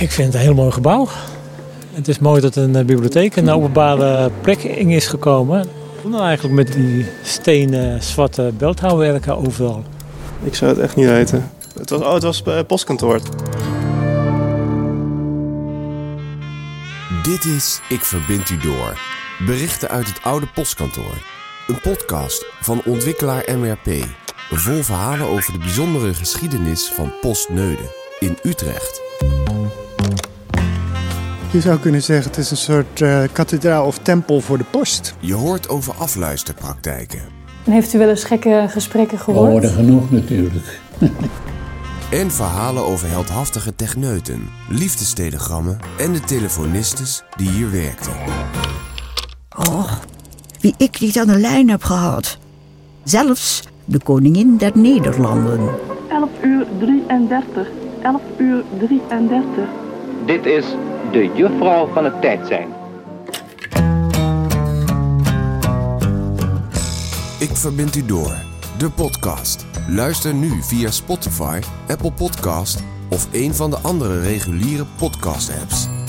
Ik vind het een heel mooi gebouw. Het is mooi dat een eh, bibliotheek een openbare plek in is gekomen. Nou, eigenlijk met die stenen zwarte beeldhouwwerken overal. Ik zou het echt niet weten. Het was, oh, het was eh, postkantoor. Dit is Ik Verbind U Door. Berichten uit het oude postkantoor. Een podcast van ontwikkelaar MRP. Vol verhalen over de bijzondere geschiedenis van Postneuden in Utrecht. Je zou kunnen zeggen, het is een soort eh, kathedraal of tempel voor de post. Je hoort over afluisterpraktijken. En heeft u wel eens gekke gesprekken We gehoord? hoorden genoeg natuurlijk. En verhalen over heldhaftige techneuten, liefdestelegrammen en de telefonistes die hier werkten. Oh, wie ik niet aan de lijn heb gehad. Zelfs de koningin der Nederlanden. 11 uur 33. 11 uur 33. Dit is de juffrouw van het tijd zijn. Ik Verbind U Door, de podcast. Luister nu via Spotify, Apple Podcast of een van de andere reguliere podcast-apps.